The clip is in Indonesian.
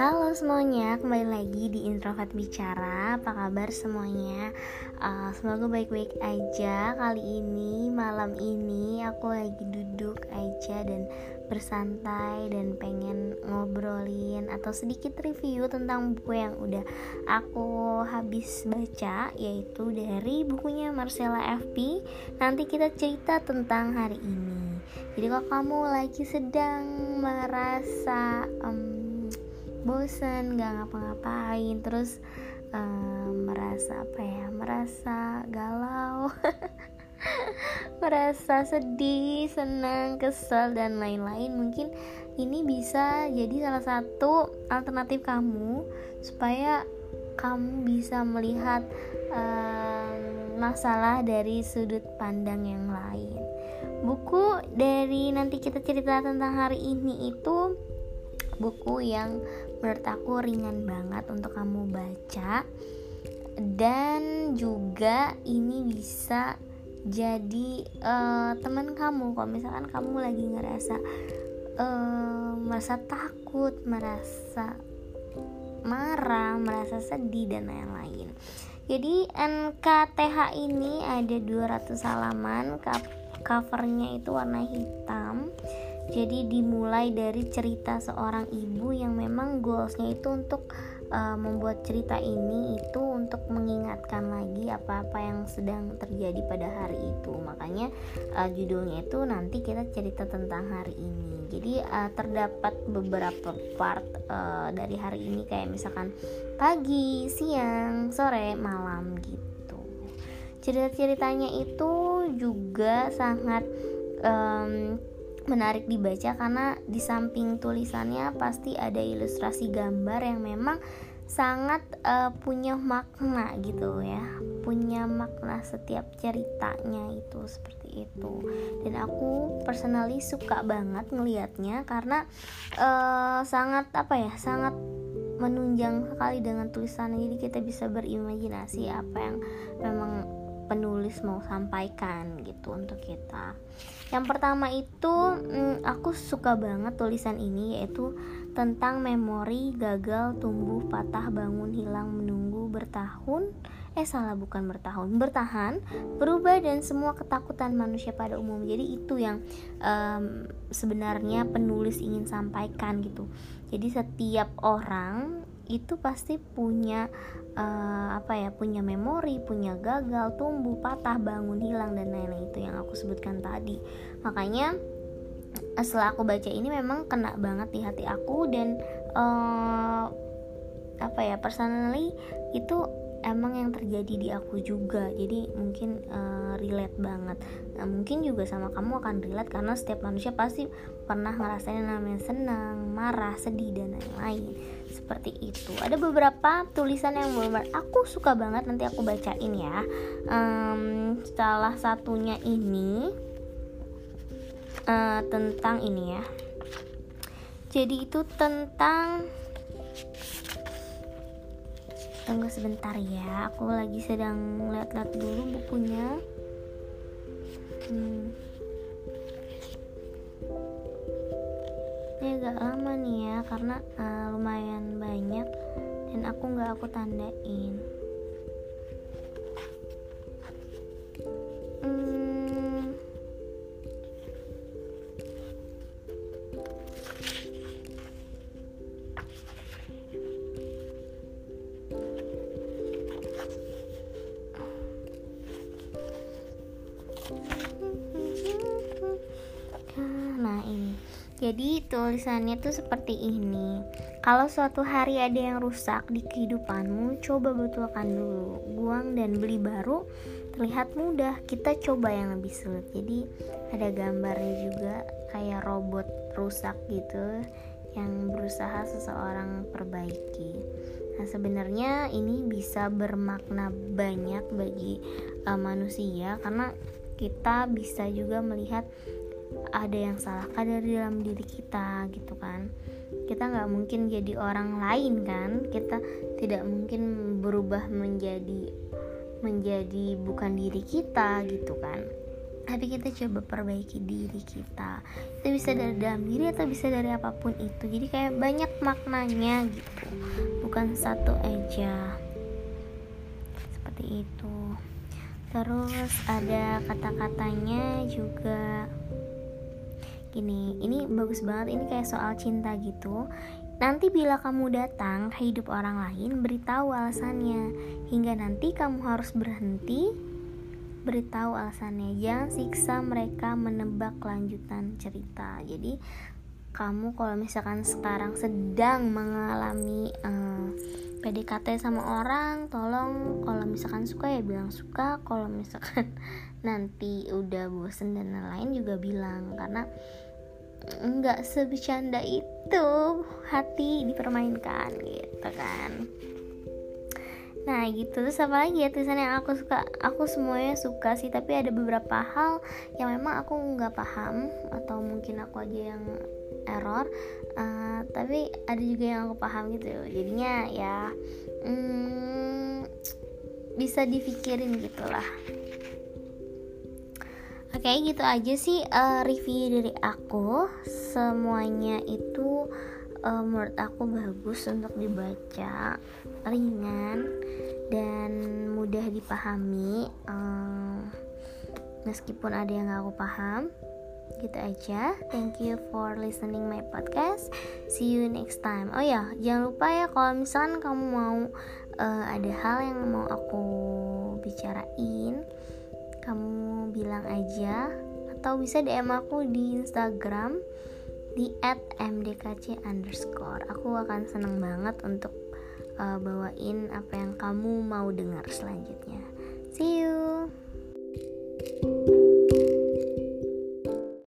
Halo semuanya, kembali lagi di Introvert Bicara. Apa kabar semuanya? Uh, semoga baik-baik aja. Kali ini, malam ini aku lagi duduk aja dan bersantai Dan pengen ngobrolin atau sedikit review tentang buku yang udah aku habis baca Yaitu dari bukunya Marcella FP Nanti kita cerita tentang hari ini. Jadi kalau kamu lagi sedang merasa um, bosan nggak ngapa-ngapain terus um, merasa apa ya merasa galau merasa sedih senang kesel dan lain-lain. Mungkin ini bisa jadi salah satu alternatif kamu supaya kamu bisa melihat um, masalah dari sudut pandang yang lain. Buku dari nanti kita cerita tentang hari ini itu buku yang menurut aku ringan banget untuk kamu baca. Dan juga ini bisa jadi uh, teman kamu. Kalau misalkan kamu lagi ngerasa uh, merasa takut merasa marah merasa sedih dan lain-lain. Jadi NKTH ini ada 200 halaman covernya itu warna hitam jadi dimulai dari cerita seorang ibu yang memang goalsnya itu untuk uh, membuat cerita ini itu untuk mengingatkan lagi apa-apa yang sedang terjadi pada hari itu. Makanya uh, judulnya itu nanti kita cerita tentang hari ini. Jadi uh, terdapat beberapa part uh, dari hari ini. Kayak misalkan pagi siang sore malam gitu. Cerita-ceritanya itu juga sangat um, menarik dibaca karena di samping tulisannya pasti ada ilustrasi gambar yang memang sangat uh, punya makna gitu ya. Punya makna setiap ceritanya itu seperti itu. Dan aku personally suka banget ngelihatnya karena uh, sangat apa ya sangat menunjang sekali dengan tulisannya. Jadi kita bisa berimajinasi apa yang memang penulis mau sampaikan gitu untuk kita. Yang pertama itu hmm, aku suka banget tulisan ini yaitu tentang memori gagal tumbuh patah bangun hilang menunggu bertahun eh salah bukan bertahun bertahan berubah dan semua ketakutan manusia pada umum jadi itu yang um, sebenarnya penulis ingin sampaikan gitu jadi setiap orang itu pasti punya uh, apa ya punya memori punya gagal tumbuh patah bangun hilang dan lain-lain. Itu yang aku sebutkan tadi. Makanya setelah aku baca ini memang kena banget di hati aku dan uh, apa ya personally itu emang yang terjadi di aku juga. Jadi mungkin uh, relate banget. Nah, mungkin juga sama kamu akan relate karena setiap manusia pasti pernah ngerasain namanya senang marah sedih dan lain-lain seperti itu. Ada beberapa tulisan yang benar aku suka banget nanti aku bacain ya. Um, salah satunya ini uh, tentang ini ya. Jadi itu tentang tunggu sebentar ya aku lagi sedang lihat-lihat dulu bukunya agak lama nih ya karena uh, lumayan banyak dan aku nggak aku tandain Jadi tulisannya tuh seperti ini. Kalau suatu hari ada yang rusak di kehidupanmu, coba betulkan dulu. Buang dan beli baru terlihat mudah. Kita coba yang lebih sulit. Jadi ada gambarnya juga kayak robot rusak gitu yang berusaha seseorang perbaiki. Nah, sebenarnya ini bisa bermakna banyak bagi uh, manusia karena kita bisa juga melihat ada yang salahkah dari dalam diri kita gitu kan. Kita nggak mungkin jadi orang lain kan. Kita tidak mungkin berubah menjadi menjadi bukan diri kita gitu kan. Tapi kita coba perbaiki diri kita. Itu bisa dari dalam diri atau bisa dari apa pun itu. Jadi kayak banyak maknanya gitu. Bukan satu aja. Seperti itu. Terus ada kata-katanya juga gini ini bagus banget ini kayak soal cinta gitu. Nanti bila kamu datang ke hidup orang lain, beritahu alasannya. Hingga nanti kamu harus berhenti beritahu alasannya. Jangan siksa mereka menebak kelanjutan cerita. Jadi kamu kalau misalkan sekarang sedang mengalami uh, PDKT sama orang tolong. Kalau misalkan suka ya bilang suka. Kalau misalkan nanti udah bosen dan lain-lain juga bilang. Karena nggak sebicanda itu hati dipermainkan gitu kan. Nah gitu. Terus apa lagi ya tulisan yang aku suka? Aku semuanya suka sih tapi ada beberapa hal yang memang aku nggak paham atau mungkin aku aja yang error uh, tapi ada juga yang aku paham gitu. Jadinya ya hmm, bisa dipikirin gitulah. Oke okay, gitu aja sih uh, review dari aku. Semuanya itu uh, menurut aku bagus untuk dibaca Ringan dan mudah dipahami. Uh, Meskipun ada yang gak aku paham Gitu aja. Thank you for listening my podcast. See you next time. Oh ya jangan lupa ya kalau misalkan kamu mau uh, Ada hal yang mau aku bicarain kamu bilang aja. Atau bisa DM aku di Instagram di @mdkc underscore. Aku akan seneng banget untuk uh, bawain apa yang kamu mau dengar selanjutnya. See you